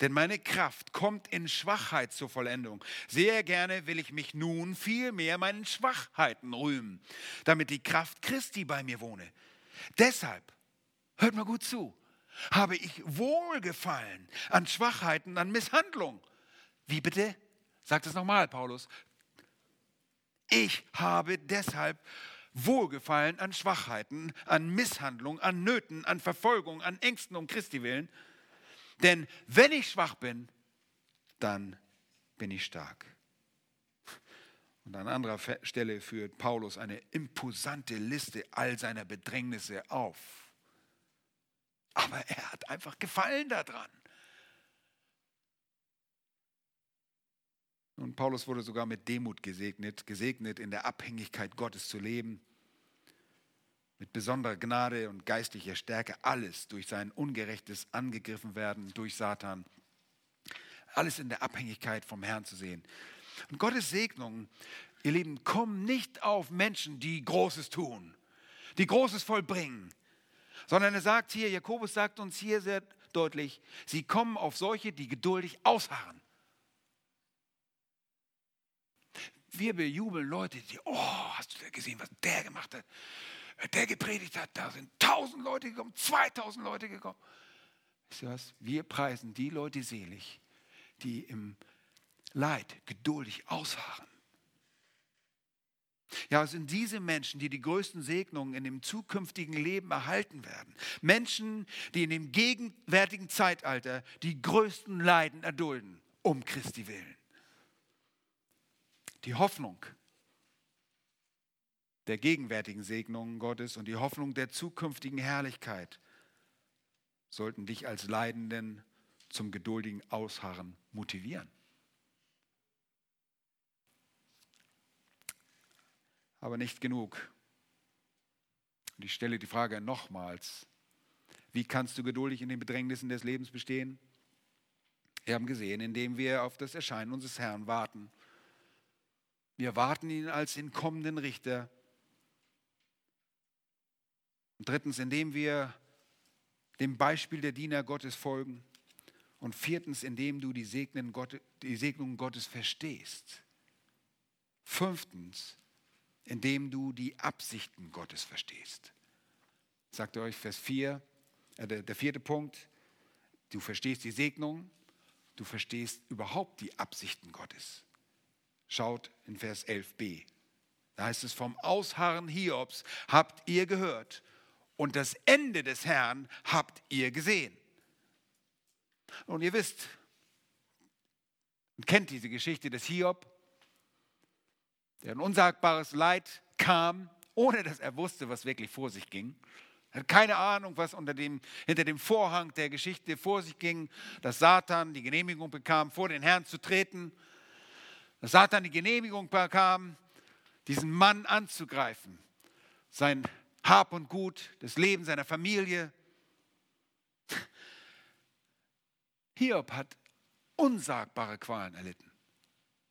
Denn meine Kraft kommt in Schwachheit zur Vollendung. Sehr gerne will ich mich nun vielmehr meinen Schwachheiten rühmen, damit die Kraft Christi bei mir wohne. Deshalb, hört mal gut zu, habe ich Wohlgefallen an Schwachheiten, an Misshandlung. Wie bitte? Sagt es nochmal, Paulus. Ich habe deshalb Wohlgefallen an Schwachheiten, an Misshandlung, an Nöten, an Verfolgung, an Ängsten um Christi willen denn wenn ich schwach bin, dann bin ich stark. Und an anderer Stelle führt Paulus eine imposante Liste all seiner Bedrängnisse auf. Aber er hat einfach Gefallen daran. Und Paulus wurde sogar mit Demut gesegnet, gesegnet in der Abhängigkeit Gottes zu leben mit besonderer Gnade und geistlicher Stärke alles durch sein ungerechtes angegriffen werden durch Satan. Alles in der Abhängigkeit vom Herrn zu sehen. Und Gottes Segnungen, ihr Lieben, kommen nicht auf Menschen, die Großes tun, die Großes vollbringen, sondern er sagt hier, Jakobus sagt uns hier sehr deutlich, sie kommen auf solche, die geduldig ausharren. Wir bejubeln Leute, die, oh, hast du gesehen, was der gemacht hat? der gepredigt hat, da sind tausend Leute gekommen, 2000 Leute gekommen. Wisst ihr was? Wir preisen die Leute selig, die im Leid geduldig ausharren. Ja, es sind diese Menschen, die die größten Segnungen in dem zukünftigen Leben erhalten werden. Menschen, die in dem gegenwärtigen Zeitalter die größten Leiden erdulden, um Christi willen. Die Hoffnung der gegenwärtigen Segnungen Gottes und die Hoffnung der zukünftigen Herrlichkeit sollten dich als Leidenden zum geduldigen Ausharren motivieren. Aber nicht genug. Und ich stelle die Frage nochmals, wie kannst du geduldig in den Bedrängnissen des Lebens bestehen? Wir haben gesehen, indem wir auf das Erscheinen unseres Herrn warten. Wir warten ihn als den kommenden Richter und drittens, indem wir dem Beispiel der Diener Gottes folgen. Und viertens, indem du die Segnungen Gottes verstehst. Fünftens, indem du die Absichten Gottes verstehst. Sagt euch Vers 4, äh, der, der vierte Punkt, du verstehst die Segnung, du verstehst überhaupt die Absichten Gottes. Schaut in Vers 11b. Da heißt es, vom Ausharren Hiobs habt ihr gehört und das Ende des Herrn habt ihr gesehen. Und ihr wisst und kennt diese Geschichte des Hiob, der ein unsagbares Leid kam, ohne dass er wusste, was wirklich vor sich ging. Er hat keine Ahnung, was dem, hinter dem Vorhang der Geschichte vor sich ging, dass Satan die Genehmigung bekam, vor den Herrn zu treten, dass Satan die Genehmigung bekam, diesen Mann anzugreifen, sein hab und Gut, das Leben seiner Familie. Hiob hat unsagbare Qualen erlitten.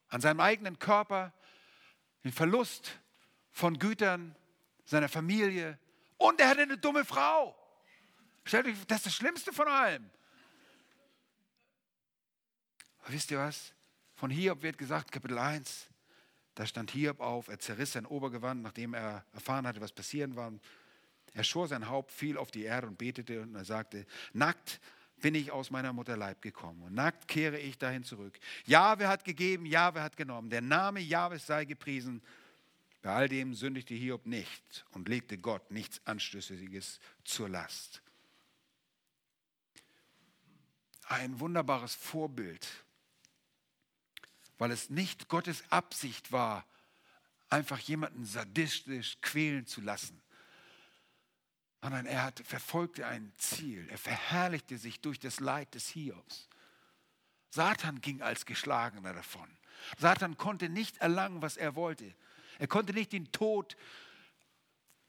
An seinem eigenen Körper, den Verlust von Gütern seiner Familie und er hatte eine dumme Frau. Stellt euch, das ist das Schlimmste von allem. Aber wisst ihr was? Von Hiob wird gesagt, Kapitel 1, da stand Hiob auf, er zerriss sein Obergewand, nachdem er erfahren hatte, was passieren war. Er schor sein Haupt, fiel auf die Erde und betete und er sagte, nackt bin ich aus meiner Mutter Leib gekommen und nackt kehre ich dahin zurück. Jahwe hat gegeben, Jahwe hat genommen. Der Name Jahwes sei gepriesen. Bei all dem sündigte Hiob nicht und legte Gott nichts Anstößiges zur Last. Ein wunderbares Vorbild weil es nicht Gottes Absicht war, einfach jemanden sadistisch quälen zu lassen, sondern er hat, verfolgte ein Ziel. Er verherrlichte sich durch das Leid des Hiobs. Satan ging als Geschlagener davon. Satan konnte nicht erlangen, was er wollte. Er konnte nicht den Tod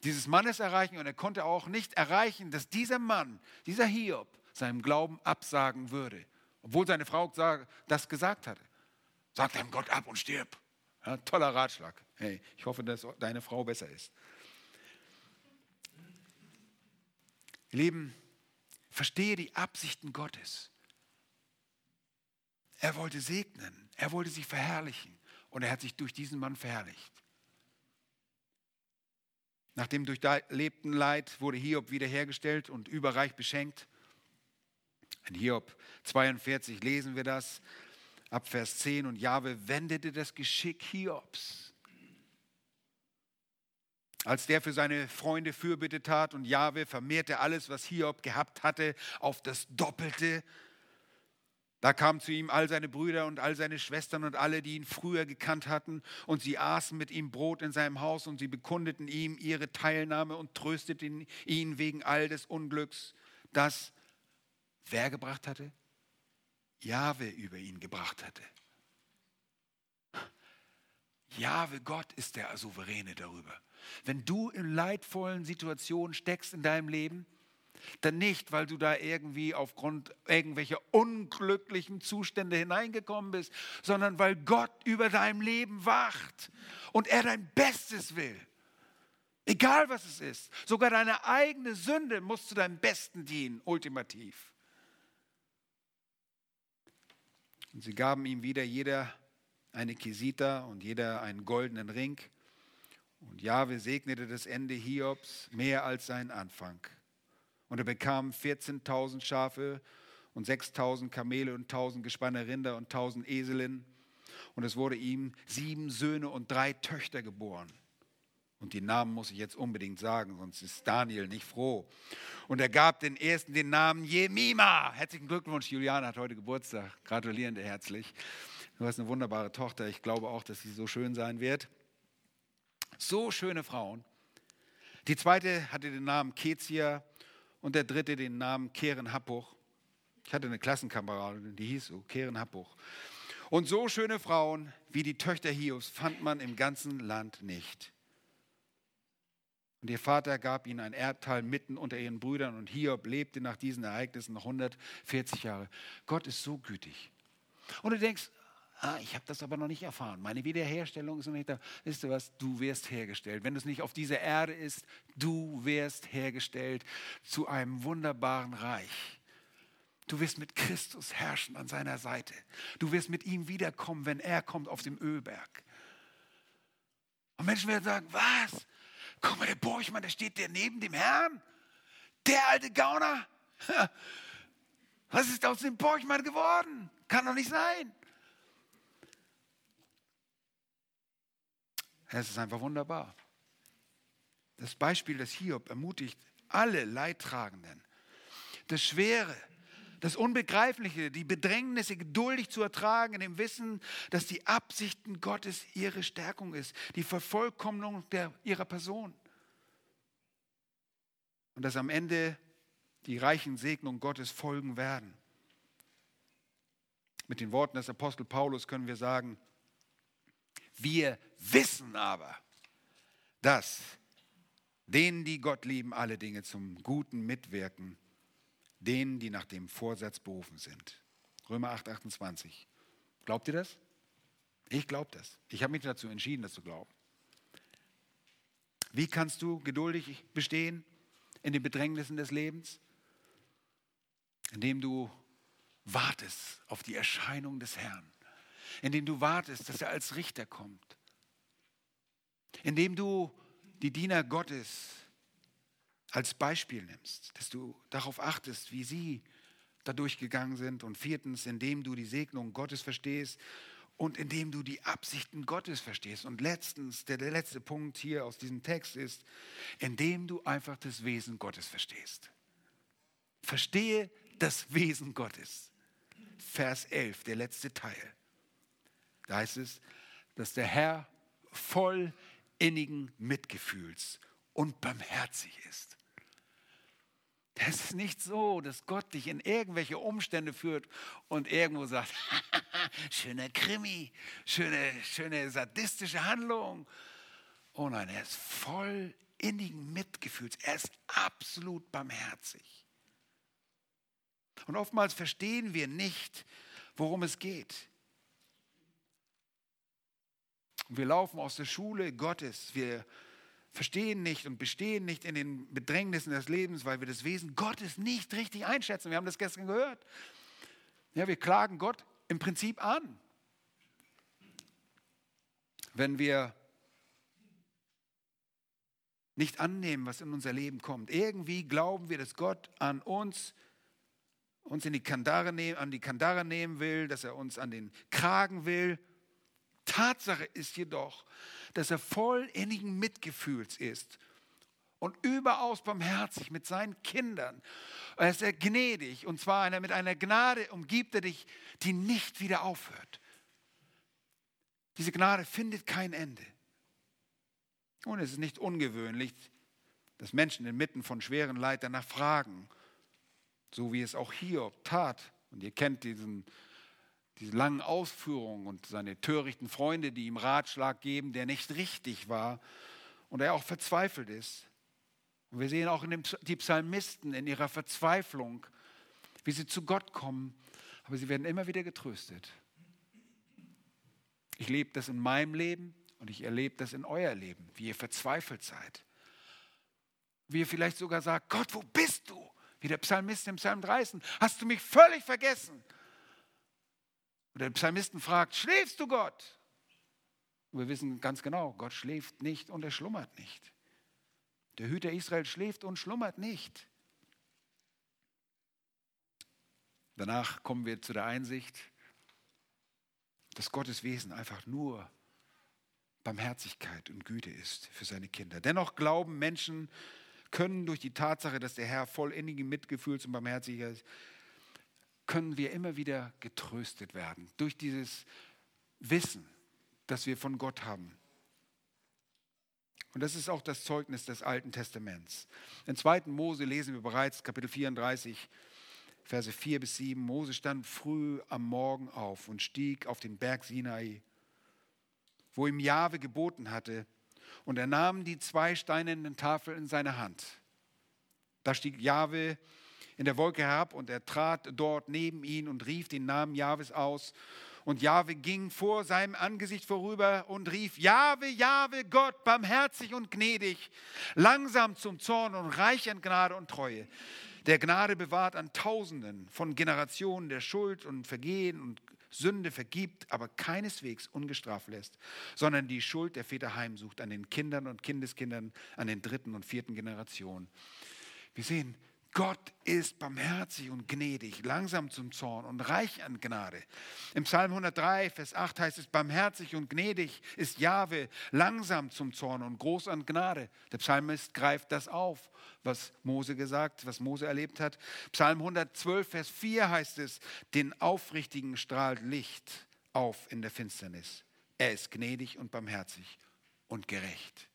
dieses Mannes erreichen und er konnte auch nicht erreichen, dass dieser Mann, dieser Hiob, seinem Glauben absagen würde, obwohl seine Frau das gesagt hatte. Sag deinem Gott ab und stirb. Ja, toller Ratschlag. Hey, ich hoffe, dass deine Frau besser ist. Lieben, verstehe die Absichten Gottes. Er wollte segnen, er wollte sich verherrlichen und er hat sich durch diesen Mann verherrlicht. Nach dem durchlebten Leid wurde Hiob wiederhergestellt und überreich beschenkt. In Hiob 42 lesen wir das ab Vers 10 und Jahwe wendete das Geschick Hiobs. Als der für seine Freunde Fürbitte tat und Jahwe vermehrte alles, was Hiob gehabt hatte, auf das Doppelte, da kamen zu ihm all seine Brüder und all seine Schwestern und alle, die ihn früher gekannt hatten, und sie aßen mit ihm Brot in seinem Haus und sie bekundeten ihm ihre Teilnahme und trösteten ihn wegen all des Unglücks, das wer gebracht hatte? Jahwe über ihn gebracht hatte. Jahwe Gott ist der Souveräne darüber. Wenn du in leidvollen Situationen steckst in deinem Leben, dann nicht, weil du da irgendwie aufgrund irgendwelcher unglücklichen Zustände hineingekommen bist, sondern weil Gott über deinem Leben wacht und er dein Bestes will. Egal was es ist, sogar deine eigene Sünde muss zu deinem Besten dienen, ultimativ. Und sie gaben ihm wieder jeder eine Kisita und jeder einen goldenen Ring. Und Jahwe segnete das Ende Hiobs mehr als seinen Anfang. Und er bekam 14.000 Schafe und 6.000 Kamele und 1.000 Gespanne Rinder und 1.000 Eselinnen. Und es wurde ihm sieben Söhne und drei Töchter geboren. Und die Namen muss ich jetzt unbedingt sagen, sonst ist Daniel nicht froh. Und er gab den ersten den Namen Jemima. Herzlichen Glückwunsch, Juliane hat heute Geburtstag. Gratulieren dir herzlich. Du hast eine wunderbare Tochter. Ich glaube auch, dass sie so schön sein wird. So schöne Frauen. Die zweite hatte den Namen Kezia und der dritte den Namen Keren Happuch. Ich hatte eine Klassenkameradin, die hieß so, Keren Happuch. Und so schöne Frauen wie die Töchter Hiobs fand man im ganzen Land nicht. Und ihr Vater gab ihnen ein Erdteil mitten unter ihren Brüdern und Hiob lebte nach diesen Ereignissen noch 140 Jahre. Gott ist so gütig. Und du denkst, Ah, ich habe das aber noch nicht erfahren. Meine Wiederherstellung ist noch nicht da. Wisst ihr was? Du wirst hergestellt. Wenn es nicht auf dieser Erde ist, du wirst hergestellt zu einem wunderbaren Reich. Du wirst mit Christus herrschen an seiner Seite. Du wirst mit ihm wiederkommen, wenn er kommt auf dem Ölberg. Und Menschen werden sagen, was? Guck mal, der Borchmann, der steht der neben dem Herrn. Der alte Gauner. [laughs] Was ist aus dem Borchmann geworden? Kann doch nicht sein. Es ist einfach wunderbar. Das Beispiel des Hiob ermutigt alle Leidtragenden, das Schwere, das Unbegreifliche, die Bedrängnisse geduldig zu ertragen, in dem Wissen, dass die Absichten Gottes ihre Stärkung ist, die Vervollkommnung der, ihrer Person. Und dass am Ende die reichen Segnungen Gottes folgen werden. Mit den Worten des Apostel Paulus können wir sagen, wir wissen aber, dass denen, die Gott lieben, alle Dinge zum Guten mitwirken, denen, die nach dem Vorsatz berufen sind. Römer 8, 28. Glaubt ihr das? Ich glaube das. Ich habe mich dazu entschieden, das zu glauben. Wie kannst du geduldig bestehen in den Bedrängnissen des Lebens? Indem du wartest auf die Erscheinung des Herrn indem du wartest, dass er als Richter kommt, indem du die Diener Gottes als Beispiel nimmst, dass du darauf achtest, wie sie da durchgegangen sind und viertens, indem du die Segnung Gottes verstehst und indem du die Absichten Gottes verstehst. Und letztens, der, der letzte Punkt hier aus diesem Text ist, indem du einfach das Wesen Gottes verstehst. Verstehe das Wesen Gottes. Vers 11, der letzte Teil. Da heißt es, dass der Herr voll innigen Mitgefühls und barmherzig ist. Es ist nicht so, dass Gott dich in irgendwelche Umstände führt und irgendwo sagt, [laughs] schöner Krimi, schöne, schöne sadistische Handlung. Oh nein, er ist voll innigen Mitgefühls. Er ist absolut barmherzig. Und oftmals verstehen wir nicht, worum es geht. wir laufen aus der Schule Gottes. Wir verstehen nicht und bestehen nicht in den Bedrängnissen des Lebens, weil wir das Wesen Gottes nicht richtig einschätzen. Wir haben das gestern gehört. Ja, wir klagen Gott im Prinzip an. Wenn wir nicht annehmen, was in unser Leben kommt. Irgendwie glauben wir, dass Gott an uns uns in die Kandare nehmen, an die Kandare nehmen will, dass er uns an den Kragen will. Tatsache ist jedoch, dass er voll innigen Mitgefühls ist und überaus barmherzig mit seinen Kindern. Er ist er gnädig und zwar mit einer Gnade umgibt er dich, die nicht wieder aufhört. Diese Gnade findet kein Ende. Und es ist nicht ungewöhnlich, dass Menschen inmitten von schweren Leid danach fragen, so wie es auch Hiob tat. Und ihr kennt diesen diese langen Ausführungen und seine törichten Freunde, die ihm Ratschlag geben, der nicht richtig war und er auch verzweifelt ist. Und wir sehen auch in dem, die Psalmisten in ihrer Verzweiflung, wie sie zu Gott kommen, aber sie werden immer wieder getröstet. Ich lebe das in meinem Leben und ich erlebe das in euer Leben, wie ihr verzweifelt seid. Wie ihr vielleicht sogar sagt, Gott, wo bist du? Wie der Psalmist im Psalm 30, hast du mich völlig vergessen? Und der Psalmisten fragt, schläfst du Gott? Und wir wissen ganz genau, Gott schläft nicht und er schlummert nicht. Der Hüter Israel schläft und schlummert nicht. Danach kommen wir zu der Einsicht, dass Gottes Wesen einfach nur Barmherzigkeit und Güte ist für seine Kinder. Dennoch glauben Menschen, können durch die Tatsache, dass der Herr voll innigem Mitgefühls und Barmherzigkeit ist, können wir immer wieder getröstet werden durch dieses Wissen, das wir von Gott haben. Und das ist auch das Zeugnis des Alten Testaments. In 2. Mose lesen wir bereits Kapitel 34, Verse 4 bis 7. Mose stand früh am Morgen auf und stieg auf den Berg Sinai, wo ihm Jahwe geboten hatte. Und er nahm die zwei steinernen Tafeln in seine Hand. Da stieg Jahwe in der Wolke herab und er trat dort neben ihn und rief den Namen Jahwes aus. Und Jahwe ging vor seinem Angesicht vorüber und rief, Jahwe, Jahwe, Gott, barmherzig und gnädig, langsam zum Zorn und reich an Gnade und Treue. Der Gnade bewahrt an Tausenden von Generationen der Schuld und Vergehen und Sünde vergibt, aber keineswegs ungestraft lässt, sondern die Schuld der Väter heimsucht an den Kindern und Kindeskindern, an den dritten und vierten Generationen. Wir sehen, Gott ist barmherzig und gnädig, langsam zum Zorn und reich an Gnade. Im Psalm 103, Vers 8 heißt es, barmherzig und gnädig ist Jahwe, langsam zum Zorn und groß an Gnade. Der Psalmist greift das auf, was Mose gesagt, was Mose erlebt hat. Psalm 112, Vers 4 heißt es, den Aufrichtigen strahlt Licht auf in der Finsternis. Er ist gnädig und barmherzig und gerecht.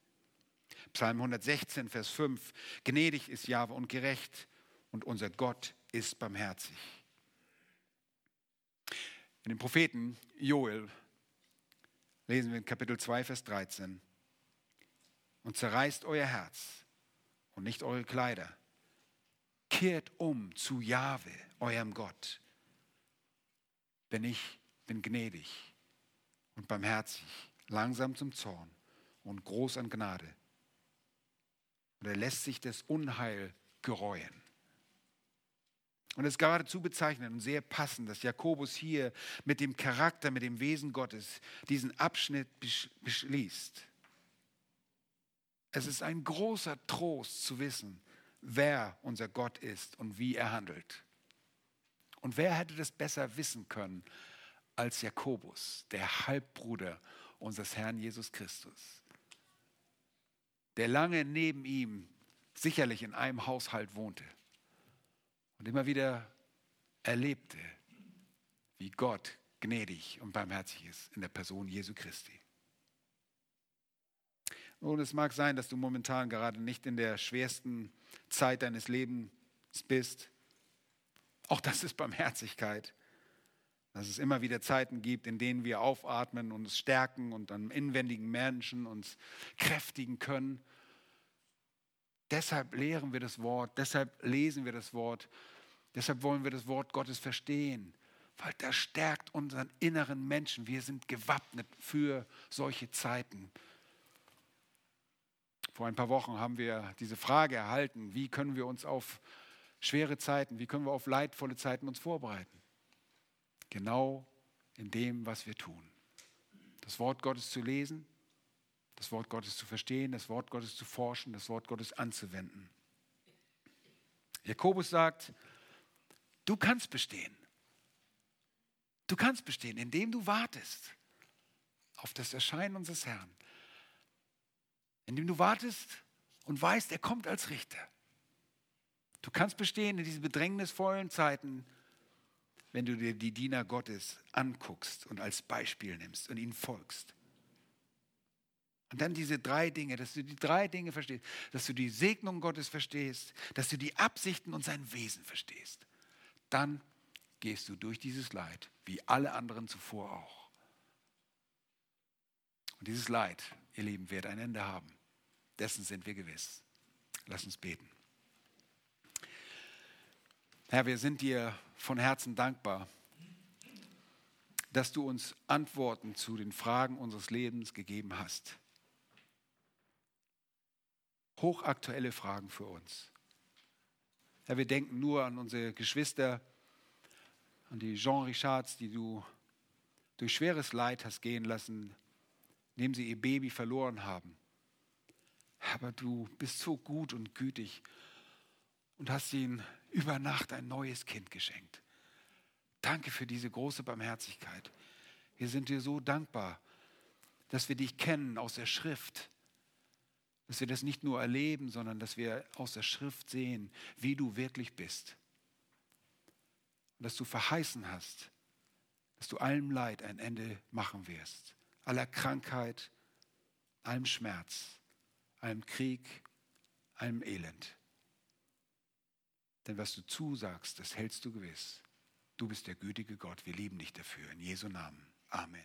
Psalm 116, Vers 5. Gnädig ist Jahwe und gerecht und unser Gott ist barmherzig. In dem Propheten Joel lesen wir in Kapitel 2, Vers 13. Und zerreißt euer Herz und nicht eure Kleider. Kehrt um zu Jahwe, eurem Gott. Denn ich bin gnädig und barmherzig, langsam zum Zorn und groß an Gnade und er lässt sich das Unheil gereuen. Und es ist geradezu bezeichnend und sehr passend, dass Jakobus hier mit dem Charakter, mit dem Wesen Gottes diesen Abschnitt beschließt. Es ist ein großer Trost zu wissen, wer unser Gott ist und wie er handelt. Und wer hätte das besser wissen können als Jakobus, der Halbbruder unseres Herrn Jesus Christus? Der lange neben ihm sicherlich in einem Haushalt wohnte und immer wieder erlebte, wie Gott gnädig und barmherzig ist in der Person Jesu Christi. Nun, es mag sein, dass du momentan gerade nicht in der schwersten Zeit deines Lebens bist. Auch das ist Barmherzigkeit. Dass es immer wieder Zeiten gibt, in denen wir aufatmen und uns stärken und an inwendigen Menschen uns kräftigen können. Deshalb lehren wir das Wort, deshalb lesen wir das Wort, deshalb wollen wir das Wort Gottes verstehen, weil das stärkt unseren inneren Menschen. Wir sind gewappnet für solche Zeiten. Vor ein paar Wochen haben wir diese Frage erhalten, wie können wir uns auf schwere Zeiten, wie können wir auf leidvolle Zeiten uns vorbereiten? Genau in dem, was wir tun. Das Wort Gottes zu lesen, das Wort Gottes zu verstehen, das Wort Gottes zu forschen, das Wort Gottes anzuwenden. Jakobus sagt, du kannst bestehen. Du kannst bestehen, indem du wartest auf das Erscheinen unseres Herrn. Indem du wartest und weißt, er kommt als Richter. Du kannst bestehen in diesen bedrängnisvollen Zeiten, wenn du dir die Diener Gottes anguckst und als Beispiel nimmst und ihnen folgst. Und dann diese drei Dinge, dass du die drei Dinge verstehst, dass du die Segnung Gottes verstehst, dass du die Absichten und sein Wesen verstehst. Dann gehst du durch dieses Leid, wie alle anderen zuvor auch. Und dieses Leid, ihr Lieben, wird ein Ende haben. Dessen sind wir gewiss. Lass uns beten. Herr, wir sind dir von Herzen dankbar, dass du uns Antworten zu den Fragen unseres Lebens gegeben hast. Hochaktuelle Fragen für uns. Herr, wir denken nur an unsere Geschwister, an die Jean Richards, die du durch schweres Leid hast gehen lassen, indem sie ihr Baby verloren haben. Aber du bist so gut und gütig und hast ihnen über Nacht ein neues Kind geschenkt. Danke für diese große Barmherzigkeit. Wir sind dir so dankbar, dass wir dich kennen aus der Schrift. Dass wir das nicht nur erleben, sondern dass wir aus der Schrift sehen, wie du wirklich bist. Und dass du verheißen hast, dass du allem Leid ein Ende machen wirst. Aller Krankheit, allem Schmerz, allem Krieg, allem Elend. Denn was du zusagst, das hältst du gewiss. Du bist der gütige Gott. Wir lieben dich dafür. In Jesu Namen. Amen.